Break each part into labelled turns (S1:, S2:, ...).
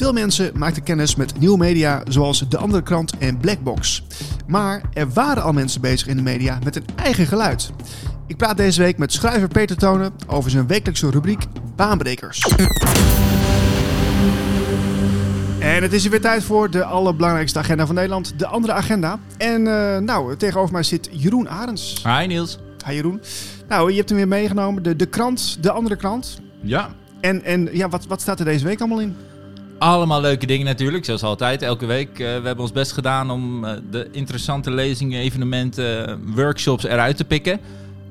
S1: Veel mensen maakten kennis met nieuwe media zoals De Andere Krant en Blackbox. Maar er waren al mensen bezig in de media met een eigen geluid. Ik praat deze week met schrijver Peter Tonen over zijn wekelijkse rubriek Baanbrekers. En het is weer tijd voor de allerbelangrijkste agenda van Nederland, de andere agenda. En uh, nou, tegenover mij zit Jeroen Arends.
S2: Hi Niels.
S1: Hi Jeroen. Nou, je hebt hem weer meegenomen, de, de krant, de andere krant.
S2: Ja.
S1: En, en ja, wat, wat staat er deze week allemaal in?
S2: Allemaal leuke dingen natuurlijk, zoals altijd, elke week. Uh, we hebben ons best gedaan om uh, de interessante lezingen, evenementen, workshops eruit te pikken.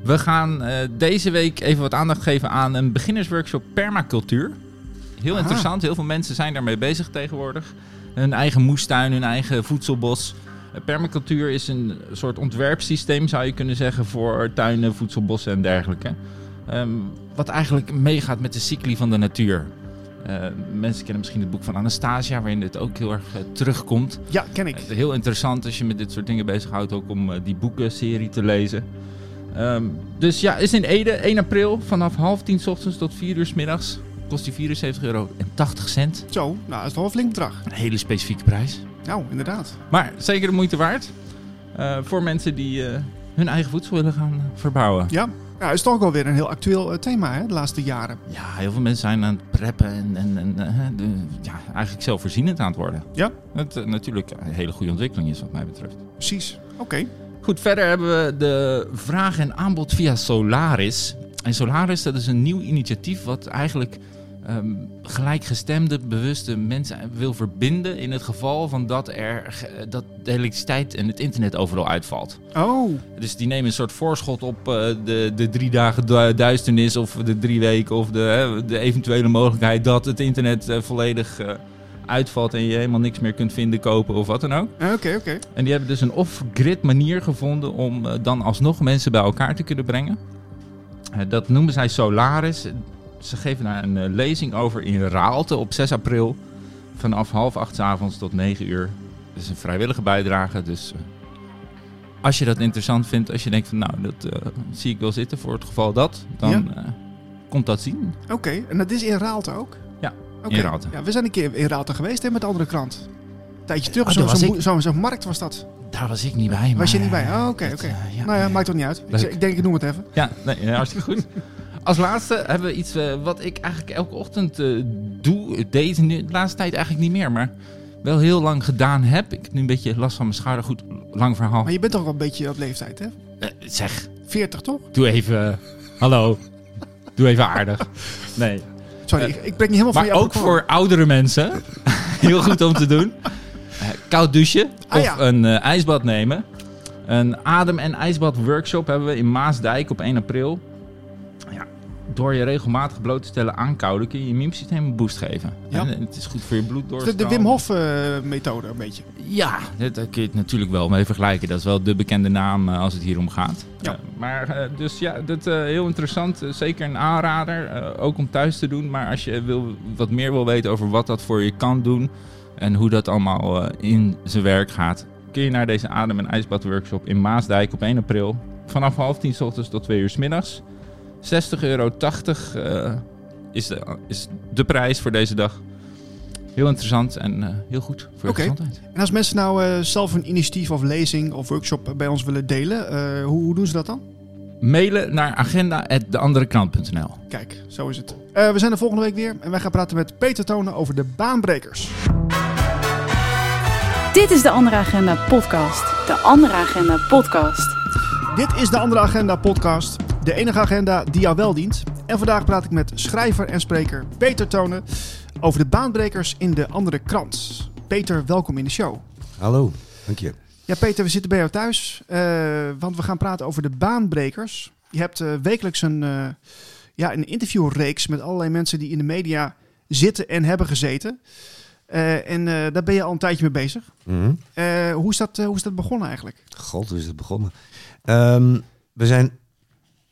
S2: We gaan uh, deze week even wat aandacht geven aan een beginnersworkshop permacultuur. Heel Aha. interessant, heel veel mensen zijn daarmee bezig tegenwoordig. Hun eigen moestuin, hun eigen voedselbos. Permacultuur is een soort ontwerpsysteem, zou je kunnen zeggen, voor tuinen, voedselbossen en dergelijke. Um, wat eigenlijk meegaat met de cycli van de natuur. Uh, mensen kennen misschien het boek van Anastasia, waarin dit ook heel erg uh, terugkomt.
S1: Ja, ken ik.
S2: Uh, heel interessant als je met dit soort dingen bezighoudt, ook om die boekenserie te lezen. Um, dus ja, is in Ede, 1 april, vanaf half tien ochtends tot 4 uur s middags. Kost die 74 euro en 80 cent.
S1: Zo, nou, dat is wel een flink bedrag.
S2: Een hele specifieke prijs.
S1: Nou, inderdaad.
S2: Maar zeker de moeite waard. voor mensen die hun eigen voedsel willen gaan verbouwen.
S1: Ja, ja, is toch wel weer een heel actueel uh, thema hè, de laatste jaren.
S2: Ja, heel veel mensen zijn aan het preppen en, en, en uh, de, ja, eigenlijk zelfvoorzienend aan het worden.
S1: Ja.
S2: Het uh, natuurlijk een hele goede ontwikkeling is wat mij betreft.
S1: Precies, oké. Okay.
S2: Goed, verder hebben we de vraag en aanbod via Solaris. En Solaris, dat is een nieuw initiatief wat eigenlijk um, gelijkgestemde, bewuste mensen wil verbinden in het geval van dat, er, dat de elektriciteit en het internet overal uitvalt.
S1: Oh.
S2: Dus die nemen een soort voorschot op uh, de, de drie dagen duisternis of de drie weken of de, de eventuele mogelijkheid dat het internet uh, volledig uitvalt en je helemaal niks meer kunt vinden, kopen of wat dan ook.
S1: Oké, okay, oké. Okay.
S2: En die hebben dus een off-grid manier gevonden om dan alsnog mensen bij elkaar te kunnen brengen. dat noemen zij Solaris ze geven daar een uh, lezing over in Raalte op 6 april. Vanaf half acht avonds tot 9 uur. Dat is een vrijwillige bijdrage. Dus uh, als je dat interessant vindt, als je denkt van nou, dat uh, zie ik wel zitten voor het geval dat, dan ja. komt dat zien.
S1: Oké, okay. en dat is in Raalte ook?
S2: Ja,
S1: okay.
S2: in Raalte.
S1: Ja, we zijn een keer in Raalte geweest hè, met de andere krant. Een tijdje terug, oh, zo'n zo, zo markt was dat.
S2: Daar was ik niet bij. Maar...
S1: Was je niet bij? Oh, oké, oké. Okay. Ja, nou ja, maakt toch niet uit. Ik, ik, denk, ik noem het even.
S2: Ja, nee, hartstikke goed. Als laatste hebben we iets uh, wat ik eigenlijk elke ochtend uh, doe. Deze nu, de laatste tijd eigenlijk niet meer, maar wel heel lang gedaan heb. Ik heb nu een beetje last van mijn schouder. Goed, lang verhaal.
S1: Maar je bent toch wel een beetje op leeftijd, hè?
S2: Uh, zeg.
S1: 40 toch?
S2: Doe even. hallo. Doe even aardig. Nee.
S1: Sorry, ik, ik ben niet helemaal
S2: maar
S1: van jou.
S2: ook voor oudere mensen. heel goed om te doen. koud douchen
S1: ah,
S2: of
S1: ja.
S2: een ijsbad nemen. Een adem- en ijsbad workshop hebben we in Maasdijk op 1 april door je regelmatig bloot te stellen aan koude kun je je immuunsysteem een boost geven.
S1: Ja.
S2: En het is goed voor je bloed door.
S1: De, de Wim Hof uh, methode een beetje.
S2: Ja, daar kun je het natuurlijk wel mee vergelijken. Dat is wel de bekende naam uh, als het hier om gaat.
S1: Ja.
S2: Uh, maar dus ja, dat heel interessant. zeker een aanrader. ook om thuis te doen. Maar als je wil, wat meer wil weten over wat dat voor je kan doen. En hoe dat allemaal in zijn werk gaat. Kun je naar deze adem- en ijsbad workshop in Maasdijk op 1 april. Vanaf half tien s ochtends tot twee uur s middags. 60,80 euro uh, is, de, is de prijs voor deze dag. Heel interessant en uh, heel goed voor
S1: okay.
S2: de gezondheid.
S1: En als mensen nou uh, zelf een initiatief of lezing of workshop bij ons willen delen, hoe, hoe, doen ze dat dan?
S2: Mailen naar agenda.deanderekrant.nl
S1: Kijk, zo is het. we zijn er volgende week weer en wij gaan praten met Peter Tonen over de baanbrekers.
S3: Dit is de Andere Agenda podcast. De Andere Agenda podcast.
S1: Dit is de Andere Agenda podcast. De enige agenda die jou wel dient. En vandaag praat ik met schrijver en spreker Peter Tonen over de baanbrekers in de andere krant. Peter, welkom in de show.
S4: Hallo, dank je.
S1: Ja, Peter, we zitten bij jou thuis, uh, want we gaan praten over de baanbrekers. Je hebt uh, wekelijks een, uh, ja, een interviewreeks met allerlei mensen die in de media zitten en hebben gezeten. en daar ben je al een tijdje mee bezig.
S4: Mm -hmm.
S1: hoe, is dat, hoe is dat begonnen eigenlijk?
S4: God, hoe is het begonnen? Um, we zijn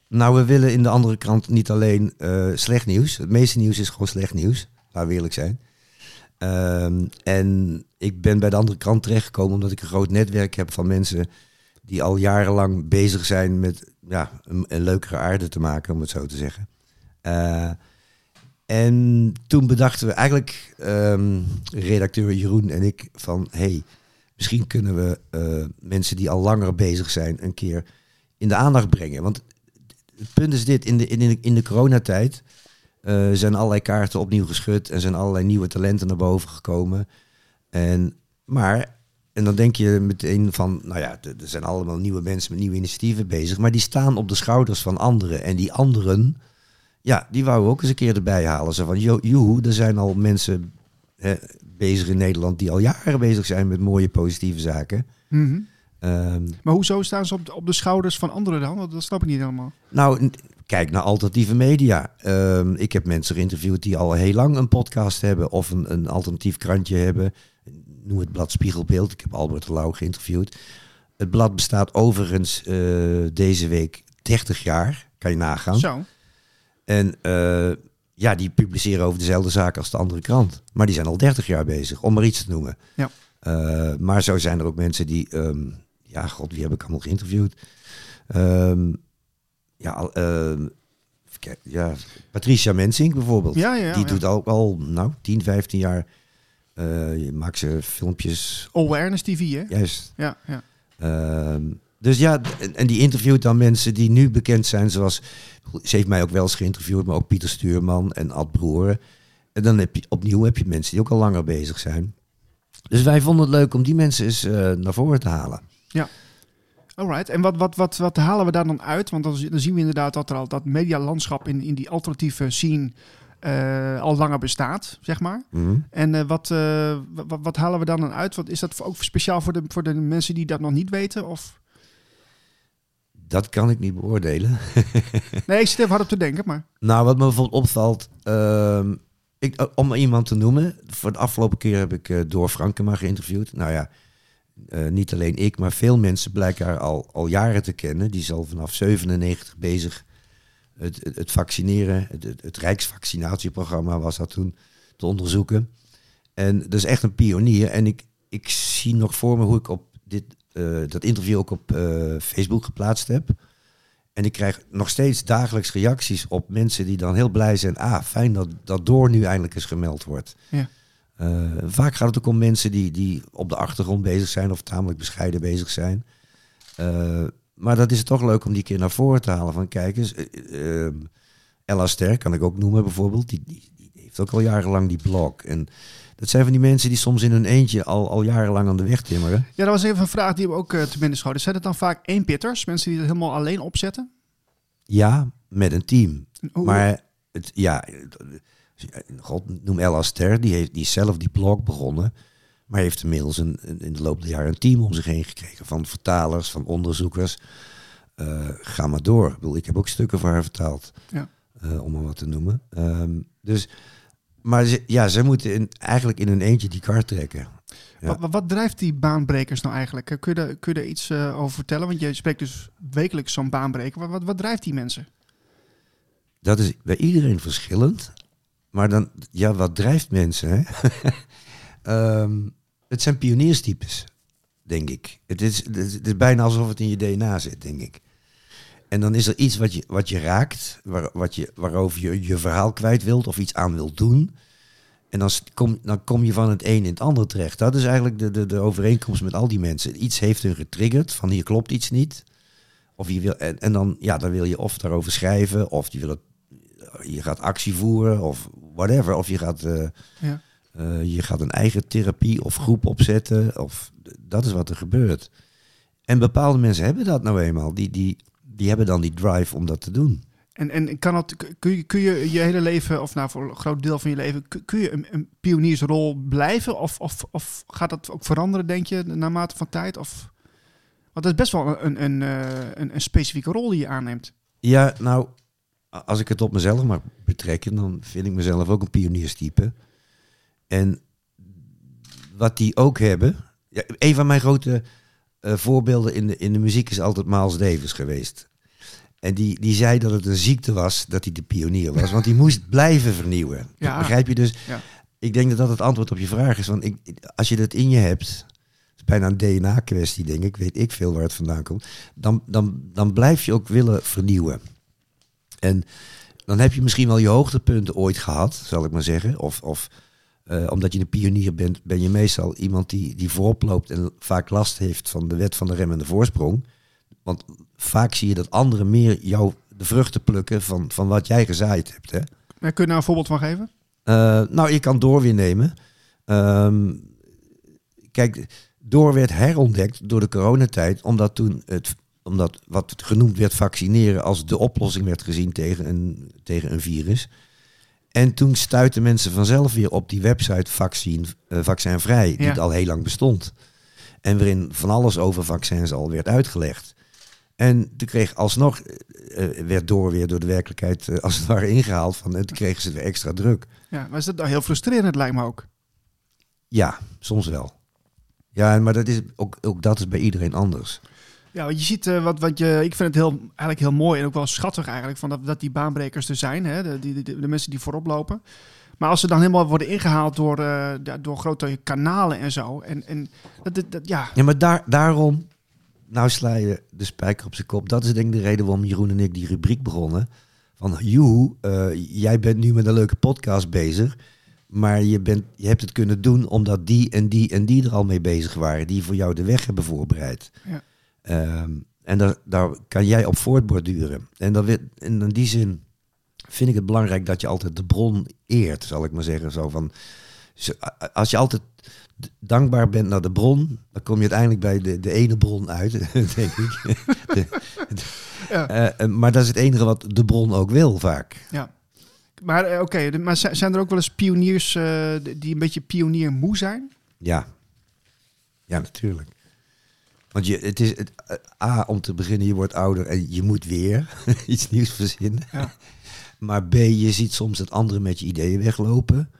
S4: nou, we willen in de andere krant niet alleen uh, slecht nieuws. Het meeste nieuws is gewoon slecht nieuws. Laten we eerlijk zijn. Um, en ik ben bij de andere krant terechtgekomen omdat ik een groot netwerk heb van mensen die al jarenlang bezig zijn met ja, een, leukere aarde te maken, om het zo te zeggen. Uh, En toen bedachten we eigenlijk, ehm, redacteur Jeroen en ik, van hey, misschien kunnen we eh, mensen die al langer bezig zijn een keer in de aandacht brengen. Want het punt is dit, in de, in de, in de coronatijd eh, zijn allerlei kaarten opnieuw geschud en zijn allerlei nieuwe talenten naar boven gekomen. En, maar, en dan denk je meteen van, nou ja, er zijn allemaal nieuwe mensen met nieuwe initiatieven bezig, maar die staan op de schouders van anderen. En die anderen, ja, die we ook eens een keer erbij halen. Zo van, jo- joehoe, er zijn al mensen hè, bezig in Nederland die al jaren bezig zijn met mooie positieve zaken.
S1: Mhm.
S4: Ehm,
S1: Maar hoezo staan ze op de, op de schouders van anderen dan? Dat snap ik niet helemaal.
S4: Nou, kijk naar alternatieve media. Ehm, ik heb mensen geïnterviewd die al heel lang een podcast hebben of een, een alternatief krantje hebben. Noem het blad Spiegelbeeld. Ik heb Albert Lauw geïnterviewd. Het blad bestaat overigens eh, deze week 30 jaar. Kan je nagaan.
S1: Zo.
S4: En eh, ja, die publiceren over dezelfde zaken als de andere krant. Maar die zijn al 30 jaar bezig, om maar iets te noemen.
S1: Ja.
S4: Eh, maar zo zijn er ook mensen die... ehm, ja, god, wie heb ik allemaal geïnterviewd? Ehm, ja, ehm, ja, Patricia Mensink bijvoorbeeld.
S1: Ja,
S4: die doet ook al, nou, 10, 15 jaar... je maakt ze filmpjes,
S1: Awareness TV, hè?
S4: juist.
S1: Ja, ja.
S4: Ehm, dus ja, en die interviewt dan mensen die nu bekend zijn, zoals ze heeft mij ook wel eens geïnterviewd, maar ook Pieter Stuurman en Ad Broeren. En dan heb je opnieuw heb je mensen die ook al langer bezig zijn. Dus wij vonden het leuk om die mensen eens eh, naar voren te halen.
S1: Alright. En wat, wat, wat, wat halen we daar dan uit? Want dan, zi- dan zien we inderdaad dat er al dat medialandschap in, in die alternatieve scene eh, al langer bestaat, zeg maar.
S4: Mhm.
S1: En eh, wat, eh, wat, wat halen we dan dan uit? Wat, is dat ook speciaal voor de, voor de mensen die dat nog niet weten? Of...
S4: Dat kan ik niet beoordelen.
S1: Nee, ik zit even hard op te denken, maar...
S4: Nou, wat me bijvoorbeeld opvalt, ehm, ik, om maar iemand te noemen. Voor de afgelopen keer heb ik Door Frankema geïnterviewd. Nou ja, eh, niet alleen ik, maar veel mensen blijken haar al, al jaren te kennen. Die is al vanaf 97 bezig. Het, het, vaccineren, het, het, het Rijksvaccinatieprogramma was dat toen te onderzoeken. En dat is echt een pionier. En ik, ik zie nog voor me hoe ik op dit, eh, dat interview ook op eh, Facebook geplaatst heb. En ik krijg nog steeds dagelijks reacties op mensen die dan heel blij zijn. Ah, fijn dat, dat door nu eindelijk eens gemeld wordt.
S1: Ja.
S4: Eh, vaak gaat het ook om mensen die, die op de achtergrond bezig zijn of tamelijk bescheiden bezig zijn. Eh, maar dat is toch leuk om die keer naar voren te halen. Van kijk eens, eh, eh, Ella Ster kan ik ook noemen bijvoorbeeld. Die, die, die heeft ook al jarenlang die blog. En dat zijn van die mensen die soms in hun eentje al, al jarenlang aan de weg timmeren.
S1: Ja, dat was even een vraag die we ook eh, te binnen schoten. Zijn het dan vaak één pitters? Mensen die het helemaal alleen opzetten?
S4: Ja, met een team. Maar het, ja, God, noem Ella Ster, die, heeft, die is zelf die blog begonnen. Maar heeft inmiddels een, in de loop der jaren een team om zich heen gekregen. Van vertalers, van onderzoekers. Eh, ga maar door. Ik, bedoel, ik heb ook stukken voor haar vertaald.
S1: Ja.
S4: eh, om maar wat te noemen. Ehm, dus, maar ze, ja, ze moeten in, eigenlijk in hun eentje die kar trekken. Ja.
S1: Wat, wat, drijft die baanbrekers nou eigenlijk? Kun je, daar- kun je daar iets eh, over vertellen? Want je spreekt dus wekelijks zo'n baanbreker. Wat, wat, wat drijft die mensen?
S4: Dat is bij iedereen verschillend. Maar dan, ja, wat drijft mensen? Hè? Ehm, het zijn pionierstypes, denk ik. Het is, het, is, bijna alsof het in je DNA zit, denk ik. En dan is er iets wat je, wat je raakt, waar, wat je, waarover je je verhaal kwijt wilt of iets aan wilt doen. En dan kom, dan kom je van het een in het ander terecht. Dat is eigenlijk de, de, de overeenkomst met al die mensen. Iets heeft hun getriggerd, van hier klopt iets niet. Of je wil, en, en dan, ja, dan wil je of daarover schrijven, of je, wil het, je gaat actie voeren, of whatever. Of je gaat, eh,
S1: Ja.
S4: eh, je gaat een eigen therapie of groep opzetten. Of, dat is wat er gebeurt. En bepaalde mensen hebben dat nou eenmaal. Die, die, die hebben dan die drive om dat te doen.
S1: En, en kan het, kun, je, kun je je hele leven, of nou voor een groot deel van je leven, kun, je een, een pioniersrol blijven? Of, of, of gaat dat ook veranderen, denk je, naarmate van tijd? Of, want dat is best wel een, een, eh, een, een specifieke rol die je aanneemt.
S4: Ja, nou, als ik het op mezelf mag betrekken, dan vind ik mezelf ook een pionierstype. En wat die ook hebben. Ja, een van mijn grote eh, voorbeelden in de, in de muziek is altijd Miles Davis geweest. En die, die zei dat het een ziekte was dat hij de pionier was. Want hij moest blijven vernieuwen.
S1: Ja.
S4: Begrijp je dus?
S1: Ja.
S4: Ik denk dat dat het antwoord op je vraag is. Want ik, als je dat in je hebt, het is bijna een DNA-kwestie, denk ik. Weet ik veel waar het vandaan komt. Dan, dan, dan blijf je ook willen vernieuwen. En dan heb je misschien wel je hoogtepunten ooit gehad, zal ik maar zeggen. Of, of eh, omdat je een pionier bent, ben je meestal iemand die, die voorop loopt en vaak last heeft van de wet van de remmende voorsprong. Want vaak zie je dat anderen meer jou de vruchten plukken van, van wat jij gezaaid hebt. Hè?
S1: Kun je daar een voorbeeld van geven?
S4: Uh, nou, je kan door weer nemen. Ehm, kijk, door werd herontdekt door de coronatijd, omdat toen het, omdat wat genoemd werd vaccineren als de oplossing werd gezien tegen een, tegen een virus. En toen stuitten mensen vanzelf weer op die website vaccin, uh, vaccinvrij, die ja. al heel lang bestond. En waarin van alles over vaccins al werd uitgelegd. En toen kreeg alsnog, uh, werd door weer door de werkelijkheid uh, als het ware ingehaald. Van, en toen kregen ze weer extra druk.
S1: Ja, maar is dat heel frustrerend, lijkt me ook.
S4: Ja, soms wel. Ja, maar dat is ook, ook dat is bij iedereen anders.
S1: Ja, want je ziet uh, wat, wat je. Ik vind het heel, eigenlijk heel mooi en ook wel schattig eigenlijk van dat, dat die baanbrekers er zijn, hè, de, die, de, de mensen die voorop lopen. Maar als ze dan helemaal worden ingehaald door, uh, door grote kanalen en zo. En, en dat, dat, ja.
S4: ja, maar daar, daarom, nou sla je de spijker op zijn kop. Dat is denk ik de reden waarom Jeroen en ik die rubriek begonnen. Van, joe, uh, jij bent nu met een leuke podcast bezig. Maar je, bent, je hebt het kunnen doen omdat die en die en die er al mee bezig waren. Die voor jou de weg hebben voorbereid.
S1: Ja.
S4: Um, en daar, daar kan jij op voortborduren. En, in die zin vind ik het belangrijk dat je altijd de bron eert, zal ik maar zeggen. Zo van, als je altijd dankbaar bent naar de bron, dan kom je uiteindelijk bij de, de ene bron uit, denk ik. de, de, ja. uh, maar dat is het enige wat de bron ook wil, vaak.
S1: Ja. Maar uh, oké, okay, maar zijn er ook wel eens pioniers uh, die een beetje pionier moe zijn?
S4: Ja. Ja, natuurlijk. Want je, het is het, A, om te beginnen, je wordt ouder en je moet weer iets nieuws verzinnen.
S1: Ja.
S4: Maar B, je ziet soms dat anderen met je ideeën weglopen.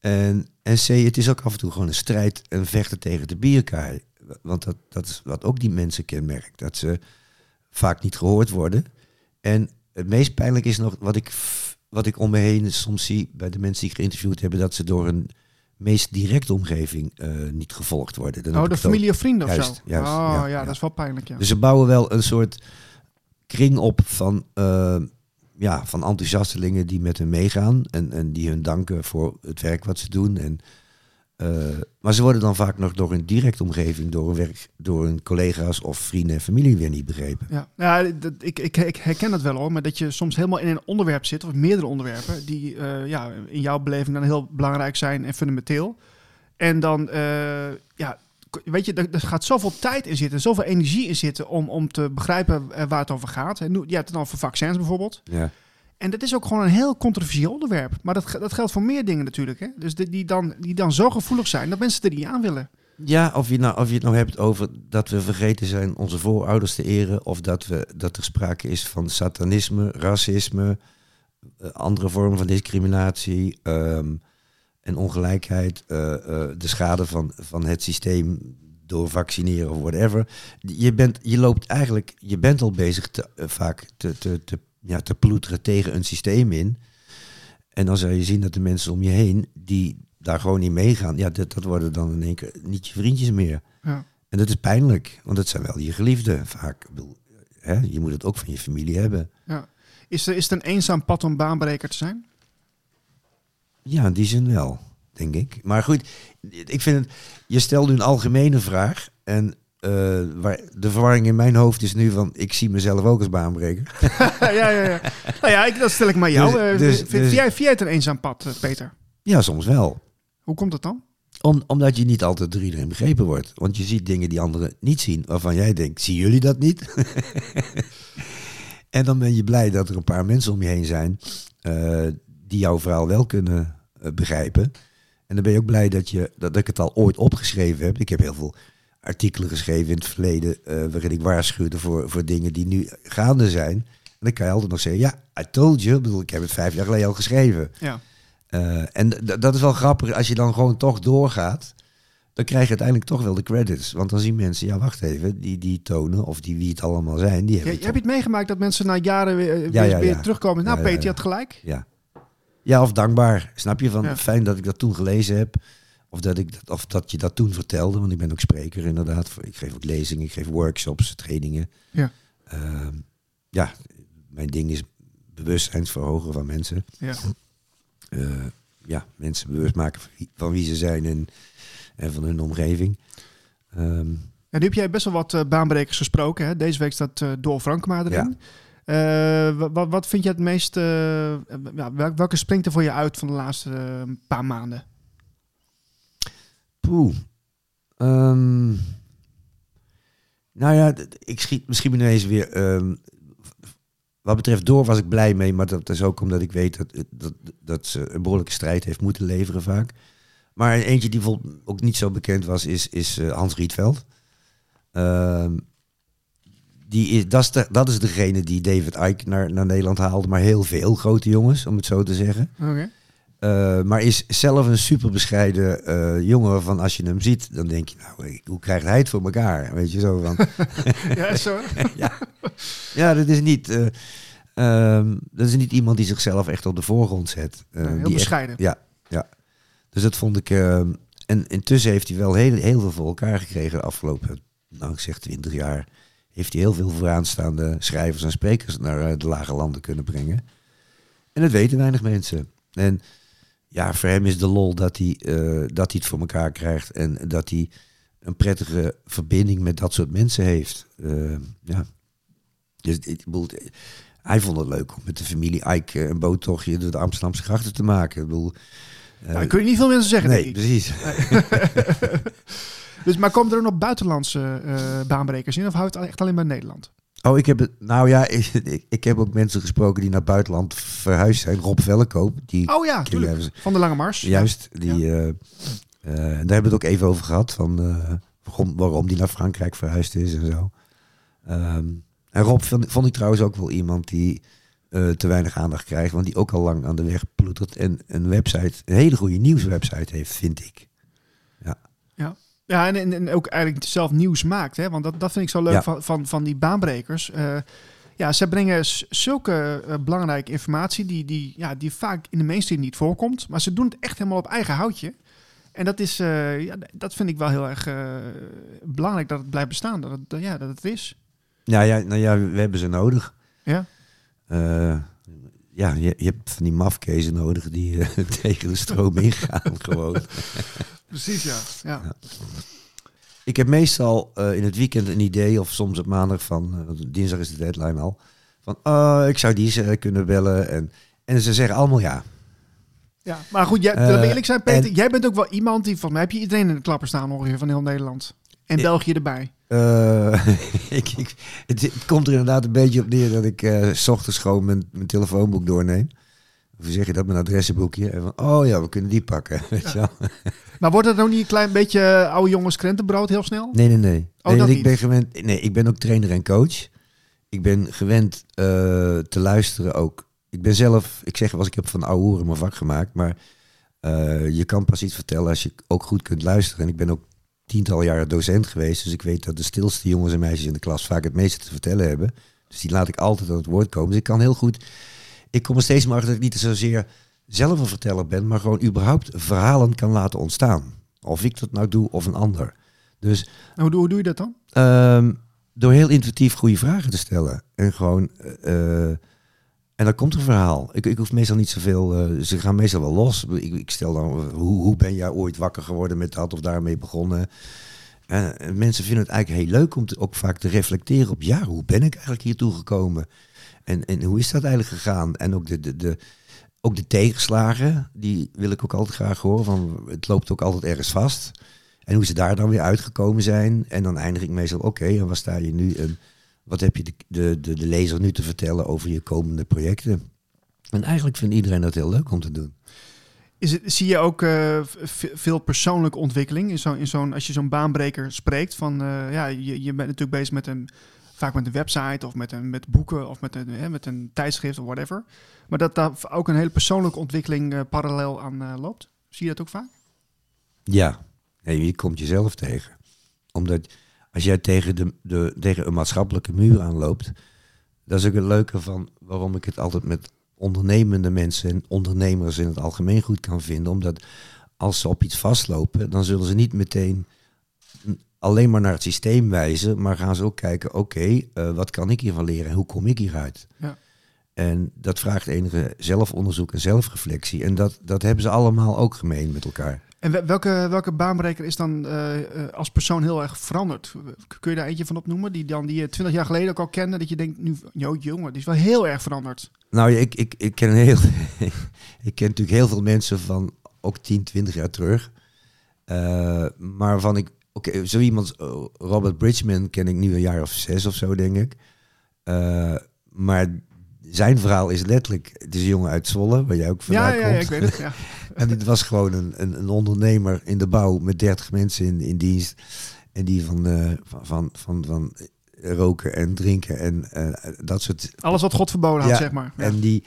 S4: En, en C, het is ook af en toe gewoon een strijd en vechten tegen de bierkaai. Want dat, dat is wat ook die mensen kenmerkt. Dat ze vaak niet gehoord worden. En het meest pijnlijk is nog wat ik, wat ik om me heen soms zie bij de mensen die geïnterviewd hebben, dat ze door een meest directe omgeving uh, niet gevolgd worden.
S1: Oh, de familie of vrienden of zo?
S4: Juist,
S1: oh,
S4: ja,
S1: ja,
S4: ja,
S1: dat is wel pijnlijk, ja.
S4: Dus ze bouwen wel een soort kring op van, uh, ja, van enthousiastelingen die met hen meegaan en, en die hun danken voor het werk wat ze doen. En, maar ze worden dan vaak nog door een directe omgeving, door hun, werk, door hun collega's of vrienden en familie weer niet begrepen.
S1: Ja, ja dat, ik, ik, ik herken dat wel hoor, maar dat je soms helemaal in een onderwerp zit, of meerdere onderwerpen, die uh, ja, in jouw beleving dan heel belangrijk zijn en fundamenteel. En dan, uh, ja, weet je, er, er, gaat zoveel tijd in zitten, zoveel energie in zitten om, om te begrijpen waar het over gaat. En ja, het dan over vaccins bijvoorbeeld.
S4: Ja.
S1: En dat is ook gewoon een heel controversieel onderwerp. Maar dat, dat geldt voor meer dingen natuurlijk. Hè? Dus die, die, dan, die dan zo gevoelig zijn dat mensen er niet aan willen.
S4: Ja, of je, nou, of je het nou hebt over dat we vergeten zijn onze voorouders te eren. Of dat, we, dat er sprake is van satanisme, racisme, uh, andere vormen van discriminatie um, en ongelijkheid. Uh, uh, de schade van, van het systeem door vaccineren of whatever. Je, bent, je loopt eigenlijk, je bent al bezig te, vaak te, te, te ja, te ploeteren tegen een systeem in. En dan zou je zien dat de mensen om je heen die daar gewoon niet meegaan, ja, dat, dat worden dan in één keer niet je vriendjes meer.
S1: Ja.
S4: En dat is pijnlijk, want het zijn wel je geliefden vaak. Hè, je moet het ook van je familie hebben.
S1: Ja. Is, er, is het een eenzaam pad om baanbreker te zijn?
S4: Ja, in die zin wel, denk ik. Maar goed, ik vind het, je stelt nu een algemene vraag en uh, waar de verwarring in mijn hoofd is nu van, ik zie mezelf ook als baanbreker.
S1: ja, ja, ja. Nou ja, ik, dat stel ik maar jou. Dus, dus, vind, dus, jij, vind jij het een eenzaam pad, Peter?
S4: Ja, soms wel.
S1: Hoe komt dat dan?
S4: Om, omdat je niet altijd door iedereen begrepen wordt. Want je ziet dingen die anderen niet zien, waarvan jij denkt, zien jullie dat niet? en dan ben je blij dat er een paar mensen om je heen zijn uh, die jouw verhaal wel kunnen uh, begrijpen. En dan ben je ook blij dat, je, dat ik het al ooit opgeschreven heb. Ik heb heel veel artikelen geschreven in het verleden uh, waarin ik waarschuwde voor, voor dingen die nu gaande zijn. En dan kan je altijd nog zeggen, ja, I told you. Ik bedoel, ik heb het vijf jaar geleden al geschreven.
S1: Ja.
S4: Uh, en dat is wel grappig, als je dan gewoon toch doorgaat, dan krijg je uiteindelijk toch wel de credits. Want dan zien mensen, ja, wacht even, die, die tonen, of die wie het allemaal zijn, die hebben
S1: ja, Heb je het meegemaakt dat mensen na jaren weer, weer, ja, ja, weer terugkomen? Nou, Peter, je had gelijk.
S4: Ja. ja, of dankbaar. Snap je? Van, Fijn dat ik dat toen gelezen heb. Of dat, ik, of dat je dat toen vertelde, want ik ben ook spreker inderdaad. Ik geef ook lezingen, ik geef workshops, trainingen.
S1: Ja,
S4: uh, ja mijn ding is bewustzijnsverhogen van mensen.
S1: Ja.
S4: Eh, ja, mensen bewust maken van wie, ze zijn en, en van hun omgeving. Ehm,
S1: En nu heb jij best wel wat eh, baanbrekers gesproken. Hè? Deze week staat eh Door Frankma erin. Wat, wat vind je het meest... welke springt er voor je uit van de laatste paar maanden?
S4: Poeh. Ehm, nou ja, ik schiet misschien ineens weer. ehm, wat betreft door was ik blij mee, maar dat is ook omdat ik weet dat, dat, dat ze een behoorlijke strijd heeft moeten leveren vaak. Maar eentje die ook niet zo bekend was, is, is eh, Hans Rietveld. Ehm, die is, dat, is de, dat is degene die David Icke naar, naar Nederland haalde, maar heel veel grote jongens, om het zo te zeggen.
S1: Oké.
S4: Uh, maar is zelf een super bescheiden uh, jongen van als je hem ziet, dan denk je, nou, hoe krijgt hij het voor elkaar? Weet je zo van.
S1: ja, zo.
S4: ja. ja, dat is niet. Uh, um, dat is niet iemand die zichzelf echt op de voorgrond zet.
S1: Heel
S4: die
S1: bescheiden.
S4: Echt, ja, ja. Dus dat vond ik. en intussen heeft hij wel heel, heel veel voor elkaar gekregen de afgelopen, nou ik zeg 20 jaar. Heeft hij heel veel vooraanstaande schrijvers en sprekers naar eh, de lage landen kunnen brengen. En dat weten weinig mensen. En ja, voor hem is de lol dat hij, uh, dat hij het voor elkaar krijgt en dat hij een prettige verbinding met dat soort mensen heeft. Uh, ja. Dus ik bedoel, hij vond het leuk om met de familie Ike een boottochtje door de Amsterdamse grachten te maken. Ik bedoel,
S1: uh, nou, kun je niet veel mensen zeggen.
S4: Nee, precies.
S1: dus, maar komen er ook nog buitenlandse baanbrekers in of houdt het echt alleen bij Nederland?
S4: Oh, ik heb het. Nou ja, ik, ik, ik, heb ook mensen gesproken die naar het buitenland verhuisd zijn. Rob Vellekoop. Die,
S1: oh ja, van de Lange Mars.
S4: Juist. Die, ja. uh, uh, daar hebben we het ook even over gehad. Van, uh, waarom, waarom die naar Frankrijk verhuisd is en zo. Um, en Rob vond, vond, ik trouwens ook wel iemand die te weinig aandacht krijgt. Want die ook al lang aan de weg ploetert. En een website, een hele goede nieuwswebsite heeft, vind ik. Ja.
S1: Ja. En, en, en, ook eigenlijk zelf nieuws maakt. Hè? Want dat, dat vind ik zo leuk ja. van, van, van die baanbrekers. Uh, ja, ze brengen zulke uh, belangrijke informatie die, die, ja, die vaak in de mainstream niet voorkomt. Maar ze doen het echt helemaal op eigen houtje. En dat, is, uh, ja, dat vind ik wel heel erg belangrijk dat het blijft bestaan. Dat het, ja, dat het is.
S4: Ja, ja, nou ja, we hebben ze nodig.
S1: Ja.
S4: Ja, je, je, hebt van die mafkezen nodig die tegen de stroom ingaan gewoon.
S1: Precies, ja. ja. ja.
S4: Ik heb meestal uh, in het weekend een idee, of soms op maandag van, uh, dinsdag is de deadline al, van uh, ik zou die kunnen bellen. En, en ze zeggen allemaal ja.
S1: Ja, maar goed, jij, eerlijk zijn, Peter, en, jij bent ook wel iemand die, van mij heb je iedereen in de klapper staan ongeveer van heel Nederland. En België erbij.
S4: ik, ik, het, het, komt er inderdaad een beetje op neer dat ik s ochtends gewoon mijn, mijn telefoonboek doorneem. Hoe zeg je dat? Mijn adressenboekje. En van, oh ja, we kunnen die pakken. Weet je wel.
S1: Maar wordt het nou niet een klein beetje uh, oude jongens krentenbrood heel snel?
S4: Nee, nee, nee.
S1: Oh,
S4: nee
S1: dat
S4: ik
S1: niet?
S4: ben gewend. Nee, ik ben ook trainer en coach. Ik ben gewend uh, te luisteren ook. Ik ben zelf, ik zeg was ik heb van oude mijn vak gemaakt, maar uh, je kan pas iets vertellen als je ook goed kunt luisteren. En ik ben ook tientallen jaren docent geweest, dus ik weet dat de stilste jongens en meisjes in de klas vaak het meeste te vertellen hebben. Dus die laat ik altijd aan het woord komen. Dus ik kan heel goed ik kom er steeds maar achter dat ik niet zozeer zelf een verteller ben, maar gewoon überhaupt verhalen kan laten ontstaan. Of ik dat nou doe of een ander. Dus,
S1: hoe, doe, hoe doe je dat dan?
S4: Um, door heel intuïtief goede vragen te stellen. En gewoon. Uh, en dan komt een verhaal. Ik, ik hoef meestal niet zoveel. Uh, ze gaan meestal wel los. Ik, ik stel dan. Hoe, hoe ben jij ooit wakker geworden met dat of daarmee begonnen? En, en mensen vinden het eigenlijk heel leuk om ook vaak te reflecteren op. Ja, hoe ben ik eigenlijk hiertoe gekomen? En, en hoe is dat eigenlijk gegaan? En ook de, de, de, ook de tegenslagen, die wil ik ook altijd graag horen. Van, het loopt ook altijd ergens vast. En hoe ze daar dan weer uitgekomen zijn. En dan eindig ik meestal, oké, en waar sta je nu? En wat heb je de, de, de, de lezer nu te vertellen over je komende projecten? En eigenlijk vindt iedereen dat heel leuk om te doen.
S1: Is het, zie je ook uh, veel persoonlijke ontwikkeling in zo'n, in zo'n, als je zo'n baanbreker spreekt? Van, uh, ja, je, je bent natuurlijk bezig met een vaak met een website of met, een, met boeken of met een, hè, met een tijdschrift of whatever. Maar dat daar ook een hele persoonlijke ontwikkeling uh, parallel aan loopt. Zie je dat ook vaak?
S4: Ja, nee, je komt jezelf tegen. Omdat als jij tegen, de, de, tegen een maatschappelijke muur aanloopt, dat is ook het leuke van waarom ik het altijd met ondernemende mensen en ondernemers in het algemeen goed kan vinden. Omdat als ze op iets vastlopen, dan zullen ze niet meteen alleen maar naar het systeem wijzen, maar gaan ze ook kijken, oké, okay, uh, wat kan ik hiervan leren en hoe kom ik hieruit?
S1: Ja.
S4: En dat vraagt enige zelfonderzoek en zelfreflectie. En dat, dat hebben ze allemaal ook gemeen met elkaar.
S1: En wel- welke, welke baanbreker is dan eh, eh, als persoon heel erg veranderd? Kun je daar eentje van opnoemen? Die, dan, die je twintig jaar geleden ook al kende. Dat je denkt, nu, joh, jongen, die is wel heel erg veranderd.
S4: Nou, ja, ik, ik, ik, ken heel, ik ken natuurlijk heel veel mensen van ook 10, 20 jaar terug. Eh, maar van ik, oké, zo iemand, Robert Bridgman ken ik nu een jaar of zes of zo, denk ik. Maar zijn verhaal is letterlijk, het is een jongen uit Zwolle, waar jij ook vandaan
S1: ja,
S4: komt.
S1: ja, ik weet het. Ja.
S4: En dit was gewoon een, een, een ondernemer in de bouw met 30 mensen in, in dienst. En die van, eh, van, van, van, van roken en drinken en eh, dat soort
S1: Alles wat God verboden had,
S4: Ja,
S1: zeg maar. Ja.
S4: en die,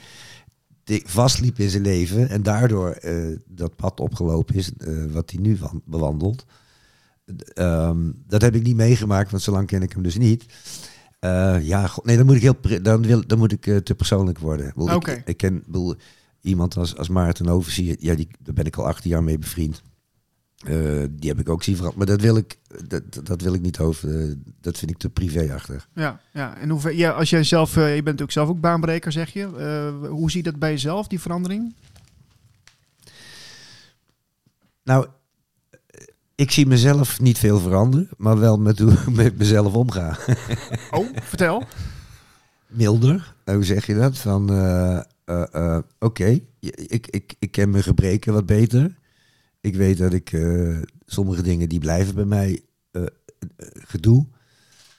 S4: die vastliep in zijn leven en daardoor eh, dat pad opgelopen is wat hij nu van, bewandelt. Ehm, dat heb ik niet meegemaakt, want zo lang ken ik hem dus niet. Eh, ja, god, nee, dan moet ik heel, dan wil, dan moet ik te persoonlijk worden. Bedoel,
S1: Oké.
S4: Ik, ik ken ik bedoel, iemand als, als Maarten Overzier, ja, die, daar ben ik al 18 jaar mee bevriend. Eh, die heb ik ook zien veranderen. Maar dat wil ik, dat, dat- wil ik niet over. eh, dat vind ik te privéachtig.
S1: Ja, ja. En hoe, ja, als jij zelf, eh, je bent natuurlijk zelf ook baanbreker, zeg je. Hoe zie je dat bij jezelf, die verandering?
S4: Nou, ik zie mezelf niet veel veranderen, maar wel met hoe ik met mezelf omga.
S1: Oh, vertel.
S4: Milder, hoe zeg je dat? Van, eh, eh, oké, ik, ik, ik ken mijn gebreken wat beter. Ik weet dat ik eh, sommige dingen die blijven bij mij gedoe.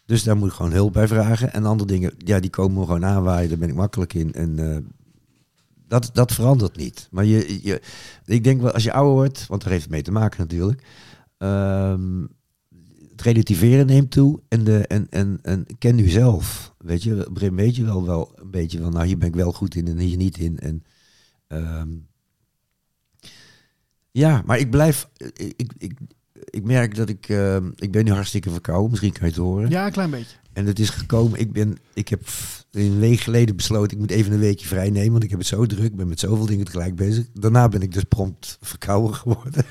S4: Dus daar moet ik gewoon hulp bij vragen. En andere dingen, ja, die komen me gewoon aanwaaien. Daar ben ik makkelijk in. En dat, dat verandert niet. Maar je, je, ik denk wel, als je ouder wordt, want daar heeft het mee te maken natuurlijk. ehm, het relativeren neemt toe en, de, en, en, en ken nu zelf. Weet je, op weet je wel, wel een beetje van, nou hier ben ik wel goed in en hier niet in. En, ehm, ja, maar ik blijf, ik, ik, ik, ik merk dat ik, ehm, ik ben nu hartstikke verkouden, misschien kan je het horen.
S1: Ja, een klein beetje.
S4: En het is gekomen, ik, ben, ik heb een week geleden besloten, ik moet even een weekje vrij nemen, want ik heb het zo druk, ik ben met zoveel dingen tegelijk bezig. Daarna ben ik dus prompt verkouden geworden.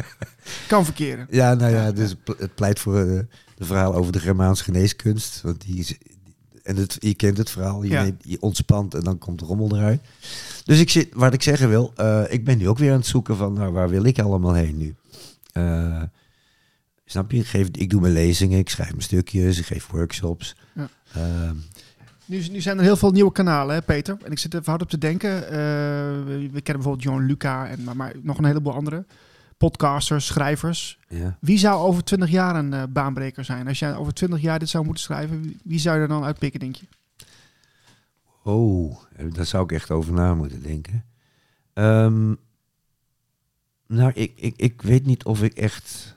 S1: Kan verkeren.
S4: Ja, nou ja, dus het ple- het pleit voor eh, de verhaal over de Germaanse geneeskunst. Want die is, en het, je kent het verhaal, je,
S1: Ja.
S4: neemt- je ontspant en dan komt de rommel eruit. Dus ik zit, wat ik zeggen wil, eh, ik ben nu ook weer aan het zoeken van, nou, waar wil ik allemaal heen nu? Eh, snap je? Ik, geef, ik doe mijn lezingen, ik schrijf mijn stukjes, ik geef workshops.
S1: Ja.
S4: Ehm,
S1: Nu, nu zijn er heel veel nieuwe kanalen, hè, Peter. En ik zit even hard op te denken. Eh, we, we kennen bijvoorbeeld John Luca en maar, maar nog een heleboel andere. Podcasters, schrijvers.
S4: ja.
S1: Wie zou over 20 jaar een eh, baanbreker zijn? Als jij over 20 jaar dit zou moeten schrijven, wie, wie zou je er dan uitpikken, denk je?
S4: Oh, eh, daar zou ik echt over na moeten denken. Ehm, nou, ik, ik, ik weet niet of ik echt.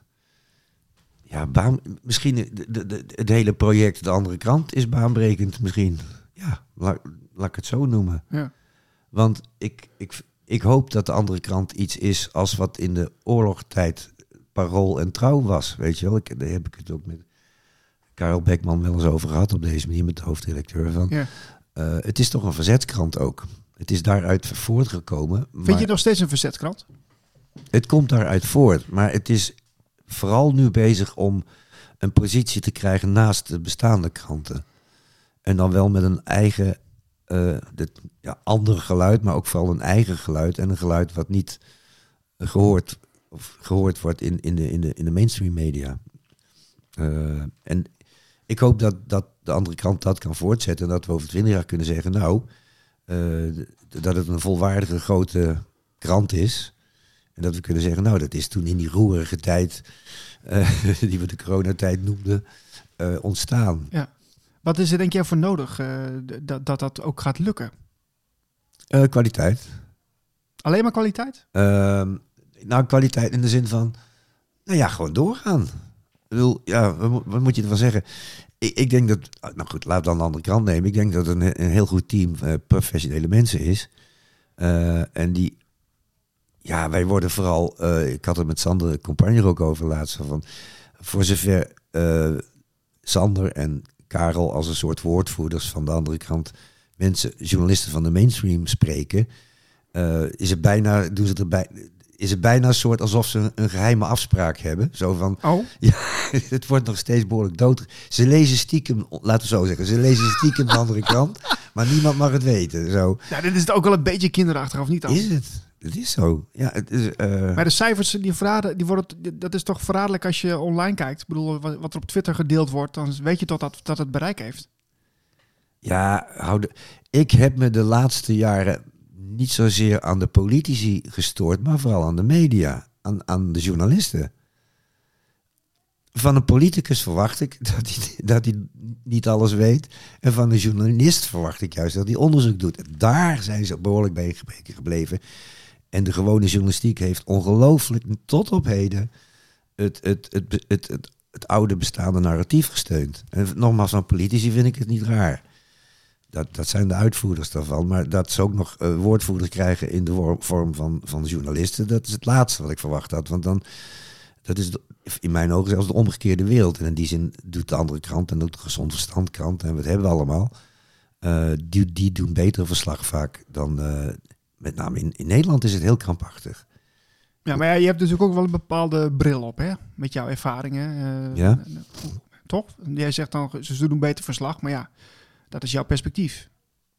S4: Ja, baan, misschien de, de, de- het hele project De Andere Krant is baanbrekend. Misschien. Ja, laat, laat ik het zo noemen.
S1: Ja.
S4: Want ik, ik, ik hoop dat De Andere Krant iets is als wat in de oorlogstijd parool en trouw was. Weet je wel, ik, daar heb ik het ook met Karel Beckman wel eens over gehad op deze manier met de hoofddirecteur van.
S1: Ja.
S4: Eh, het is toch een verzetskrant ook. Het is daaruit voortgekomen.
S1: Vind
S4: maar
S1: je nog steeds een verzetkrant?
S4: Het komt daaruit voort. Maar het is vooral nu bezig om een positie te krijgen naast de bestaande kranten. En dan wel met een eigen, eh dit, ja, ander geluid, maar ook vooral een eigen geluid. En een geluid wat niet eh, gehoord, of gehoord wordt in, in, de, in, de, in de mainstream media. Eh, en ik hoop dat, dat de andere krant dat kan voortzetten. En dat we over twintig jaar kunnen zeggen, nou, eh, dat het een volwaardige grote krant is. En dat we kunnen zeggen, nou, dat is toen in die roerige tijd, eh, die we de coronatijd noemden, eh, ontstaan.
S1: Wat is er denk jij voor nodig eh, dat, dat dat ook gaat lukken?
S4: Kwaliteit.
S1: Alleen maar kwaliteit?
S4: Ehm, nou, kwaliteit in de zin van, nou ja, gewoon doorgaan. Ik bedoel, ja, wat, moet- je ervan zeggen? Ik, ik denk dat, ah, nou goed, laat dan de andere kant nemen. Ik denk dat het een, een heel goed team professionele mensen is. En die, ja, wij worden vooral, eh, ik had het met Sander de Compagnie ook over laatst, van, voor zover eh, Sander en Karel als een soort woordvoerders van de andere kant, mensen, journalisten van de mainstream spreken, eh, is het bijna, doen ze erbij, is het bijna een soort alsof ze een, een geheime afspraak hebben. Zo van,
S1: Oh,
S4: het wordt nog steeds behoorlijk dood. Ze lezen stiekem, laten we zo zeggen, ze lezen stiekem de andere krant, maar niemand mag het weten. Zo
S1: ja, dit is het ook wel een beetje kinderachtig, of niet dan?
S4: is het. Het is zo. Ja, het is, eh,
S1: Maar de cijfers, die verraden, die worden, dat is toch verraderlijk als je online kijkt. Ik bedoel, wat wat er op Twitter gedeeld wordt, dan weet je toch dat, dat het bereik heeft.
S4: Ja, hou de- ik heb me de laatste jaren niet zozeer aan de politici gestoord, maar vooral aan de media, aan, aan de journalisten. Van een politicus verwacht ik dat hij, dat hij niet alles weet. En van een journalist verwacht ik juist dat hij onderzoek doet. Daar zijn ze behoorlijk bij gebleven. En de gewone journalistiek heeft ongelooflijk tot op heden het, het, het, het, het, het, het oude bestaande narratief gesteund. En nogmaals, van politici vind ik het niet raar. Dat, dat zijn de uitvoerders daarvan. Maar dat ze ook nog eh, woordvoerders krijgen in de vorm van, van journalisten, dat is het laatste wat ik verwacht had. Want dan, dat is de- in mijn ogen zelfs de omgekeerde wereld. En in die zin doet de andere krant en ook de gezond verstand krant en wat hebben we allemaal. eh, die, die doen betere verslag vaak dan, eh, met name in, in Nederland is het heel krampachtig.
S1: Ja, maar ja, je hebt natuurlijk ook wel een bepaalde bril op, hè? Met jouw ervaringen.
S4: Ja.
S1: Toch? Jij zegt dan, ze doen beter verslag, maar ja, dat is jouw perspectief.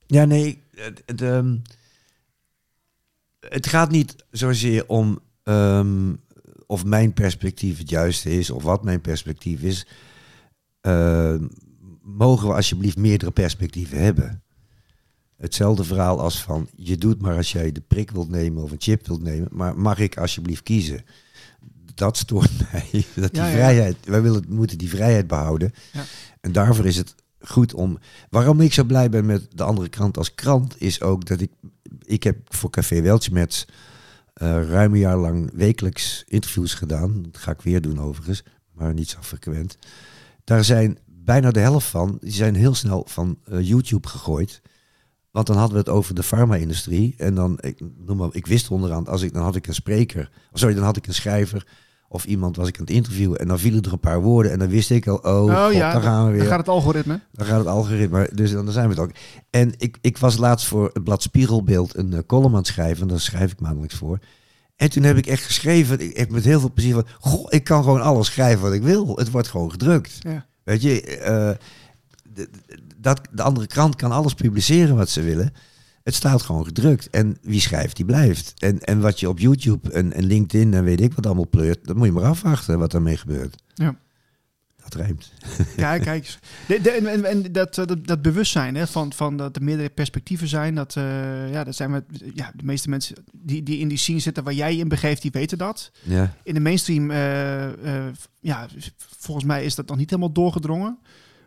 S4: Ja, nee, het, het, ehm, het gaat niet zozeer om ehm, of mijn perspectief het juiste is of wat mijn perspectief is. Ehm, mogen we alsjeblieft meerdere perspectieven hebben? Hetzelfde verhaal als van je doet maar als jij de prik wilt nemen of een chip wilt nemen, maar mag ik alsjeblieft kiezen? Dat stoort mij. Dat die
S1: Ja, ja.
S4: vrijheid, wij willen, moeten die vrijheid behouden.
S1: Ja.
S4: En daarvoor is het goed om. Waarom ik zo blij ben met de andere krant als krant, is ook dat ik. Ik heb voor Café Weltschmerz eh ruim een jaar lang wekelijks interviews gedaan. Dat ga ik weer doen overigens, maar niet zo frequent. Daar zijn bijna de helft van, die zijn heel snel van eh, YouTube gegooid. Want dan hadden we het over de farma-industrie. En dan, ik, noem maar, ik wist onderaan, als ik, dan had ik een spreker. Sorry, dan had ik een schrijver. Of iemand was ik aan het interviewen. En dan vielen er een paar woorden. En dan wist ik al, oh, god, daar gaan we weer.
S1: dan gaat het algoritme.
S4: Dan gaat het algoritme. Dus dan, dan zijn we het ook. En ik, ik was laatst voor het blad Spiegelbeeld een uh, column aan het schrijven. En daar schrijf ik maandelijks voor. En toen heb ik echt geschreven. Ik heb met heel veel plezier van. Goh, ik kan gewoon alles schrijven wat ik wil. Het wordt gewoon gedrukt.
S1: Ja.
S4: Weet je, eh, dat, de andere krant kan alles publiceren wat ze willen. Het staat gewoon gedrukt. En wie schrijft, die blijft. En, en wat je op YouTube en, en LinkedIn en weet ik wat allemaal pleurt, dat moet je maar afwachten wat daarmee gebeurt.
S1: Ja.
S4: Dat rijmt.
S1: Ja, kijk eens. De, de- en en, dat, eh, dat, dat bewustzijn hè, van, van dat er meerdere perspectieven zijn, dat, eh, ja, dat zijn we, ja, de meeste mensen die, die in die scene zitten waar jij in begeeft, die weten dat.
S4: Ja.
S1: In de mainstream, eh, ja, volgens mij is dat nog niet helemaal doorgedrongen.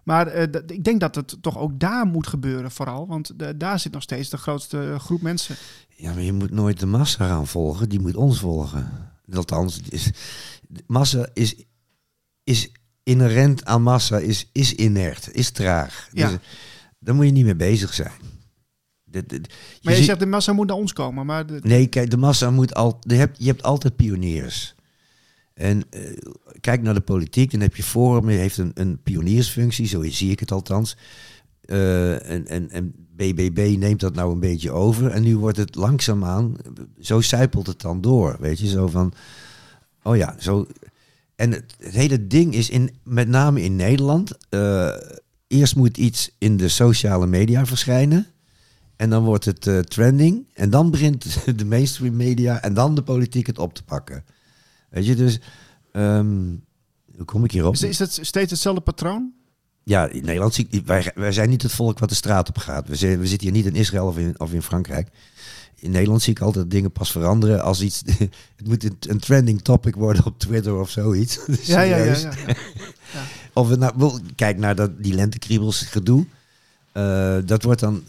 S1: Maar eh, ik denk dat het toch ook daar moet gebeuren vooral, want de- daar zit nog steeds de grootste groep mensen.
S4: Ja, maar je moet nooit de massa gaan volgen. Die moet ons volgen. Althans, is, massa is, is inherent aan massa, is, is inert, is traag.
S1: Ja.
S4: Dus, daar moet je niet mee bezig zijn. De- de- je
S1: Maar je zegt de massa moet naar ons komen, maar de,
S4: Nee, kijk, de massa moet al. Je hebt, je hebt altijd pioniers. En eh, kijk naar de politiek, dan heb je Forum, heeft een, een pioniersfunctie, zo zie ik het althans. Eh, en, en, en BBB neemt dat nou een beetje over. En nu wordt het langzaamaan, zo zijpelt het dan door. Weet je, zo van. Oh ja, zo. En het, het hele ding is in, met name in Nederland. eh, eerst moet iets in de sociale media verschijnen. En dan wordt het eh, trending. En dan begint de mainstream media en dan de politiek het op te pakken. Weet je, dus... ehm, hoe kom ik hierop?
S1: is, is het steeds hetzelfde patroon?
S4: Ja, in Nederland zie ik, wij, wij zijn niet het volk wat de straat op gaat. We, zijn, we zitten hier niet in Israël of in, of in Frankrijk. In Nederland zie ik altijd dingen pas veranderen als iets... het moet een, een trending topic worden op Twitter of zoiets.
S1: Ja, ja, ja. Ja, ja.
S4: Of we nou, kijk naar dat, die lentekriebels gedoe. Eh, dat wordt dan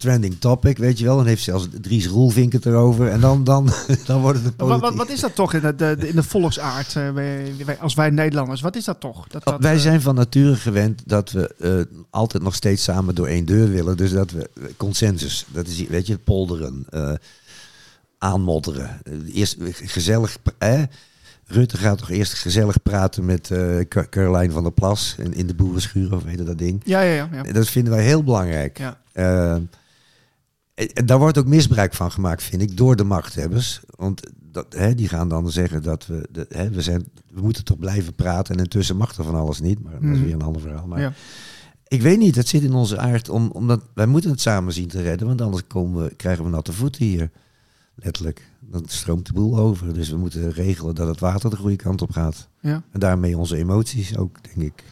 S4: trending topic, weet je wel. Dan heeft zelfs Dries Roelvink het erover. En dan, dan, dan wordt het politiek.
S1: wat, wat is dat toch in de, de, in de volksaard, wij, wij- als wij Nederlanders? Wat is dat toch? Dat, dat,
S4: wij
S1: eh,
S4: zijn van nature gewend dat we eh, altijd nog steeds samen door één deur willen. Dus dat we consensus, dat is, weet je, polderen, aanmodderen. Eerst gezellig, eh, Rutte gaat toch eerst gezellig praten met Car- Caroline van der Plas in, in de boerenschuur, of weet je dat ding.
S1: Ja, ja, ja. ja.
S4: En Dat vinden wij heel belangrijk.
S1: ja.
S4: En en daar wordt ook misbruik van gemaakt, vind ik, door de machthebbers. Want dat, hè, die gaan dan zeggen dat we, de, hè, we, zijn, we moeten toch blijven praten. En intussen mag er van alles niet. Maar dat is
S1: Mhm.
S4: weer een ander verhaal. Maar
S1: Ja.
S4: ik weet niet, het zit in onze aard. Om, omdat wij moeten het samen zien te redden. Want anders komen we, krijgen we natte voeten hier. Letterlijk. Dan stroomt de boel over. Dus we moeten regelen dat het water de goede kant op gaat.
S1: Ja.
S4: En daarmee onze emoties ook, denk ik.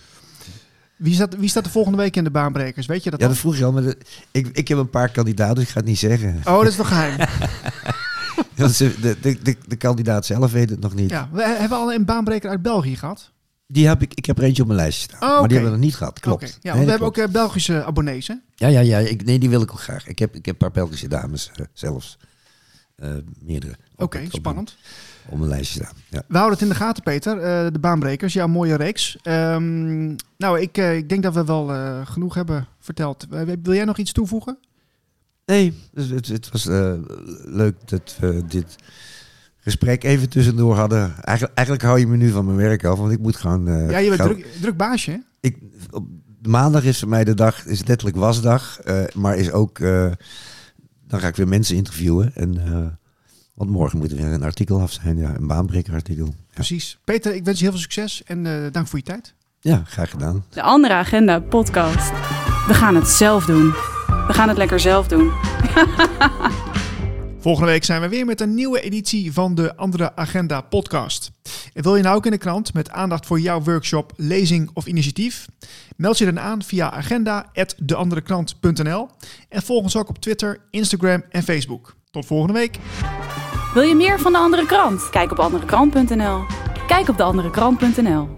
S1: Wie, staat, wie staat er volgende week in de baanbrekers? Weet je dat
S4: Ja,
S1: al?
S4: dat vroeg je al. Maar de- ik, ik heb een paar kandidaten, dus ik ga het niet zeggen.
S1: Oh, dat is nog geheim.
S4: De, de, de, de kandidaat zelf weet het nog niet.
S1: ja, we hebben al een baanbreker uit België gehad.
S4: Die heb ik, ik heb er eentje op mijn lijstje staan.
S1: Oh,
S4: Maar die hebben we nog niet gehad. Klopt.
S1: Ja,
S4: Nee,
S1: we hebben ook eh, Belgische abonnees, hè?
S4: Ja, ja, ja. Ik, nee, die wil ik ook graag. Ik heb, ik heb een paar Belgische dames eh, zelfs. Eh, meerdere.
S1: Oké, spannend.
S4: mijn- Op mijn lijstje staan. Ja.
S1: We houden het in de gaten, Peter. eh, de baanbrekers, jouw mooie reeks. Ehm, nou, ik, eh, ik denk dat we wel eh, genoeg hebben verteld. Wil jij nog iets toevoegen?
S4: Nee, dus het, het was leuk dat we dit gesprek even tussendoor hadden. Eigenlijk, eigenlijk hou je me nu van mijn werk af, want ik moet gewoon...
S1: ja, je bent druk, druk baasje, hè?
S4: ik, op maandag is voor mij de dag, is letterlijk wasdag, maar is ook, dan ga ik weer mensen interviewen. En, want morgen moet er weer een artikel af zijn, ja, een baanbrekerartikel. Ja.
S1: Precies. Peter, ik wens je heel veel succes en eh, dank voor je tijd.
S4: ja, graag gedaan.
S3: De Andere Agenda podcast. We gaan het zelf doen. We gaan het lekker zelf doen.
S1: Volgende week zijn we weer met een nieuwe editie van de Andere Agenda podcast. En wil je nou ook in de krant met aandacht voor jouw workshop, lezing of initiatief? Meld je dan aan via agenda.deanderekrant.nl en volg ons ook op Twitter, Instagram en Facebook. Tot volgende week.
S3: Wil je meer van de andere krant? Kijk op anderekrant.nl. Kijk op deanderekrant.nl.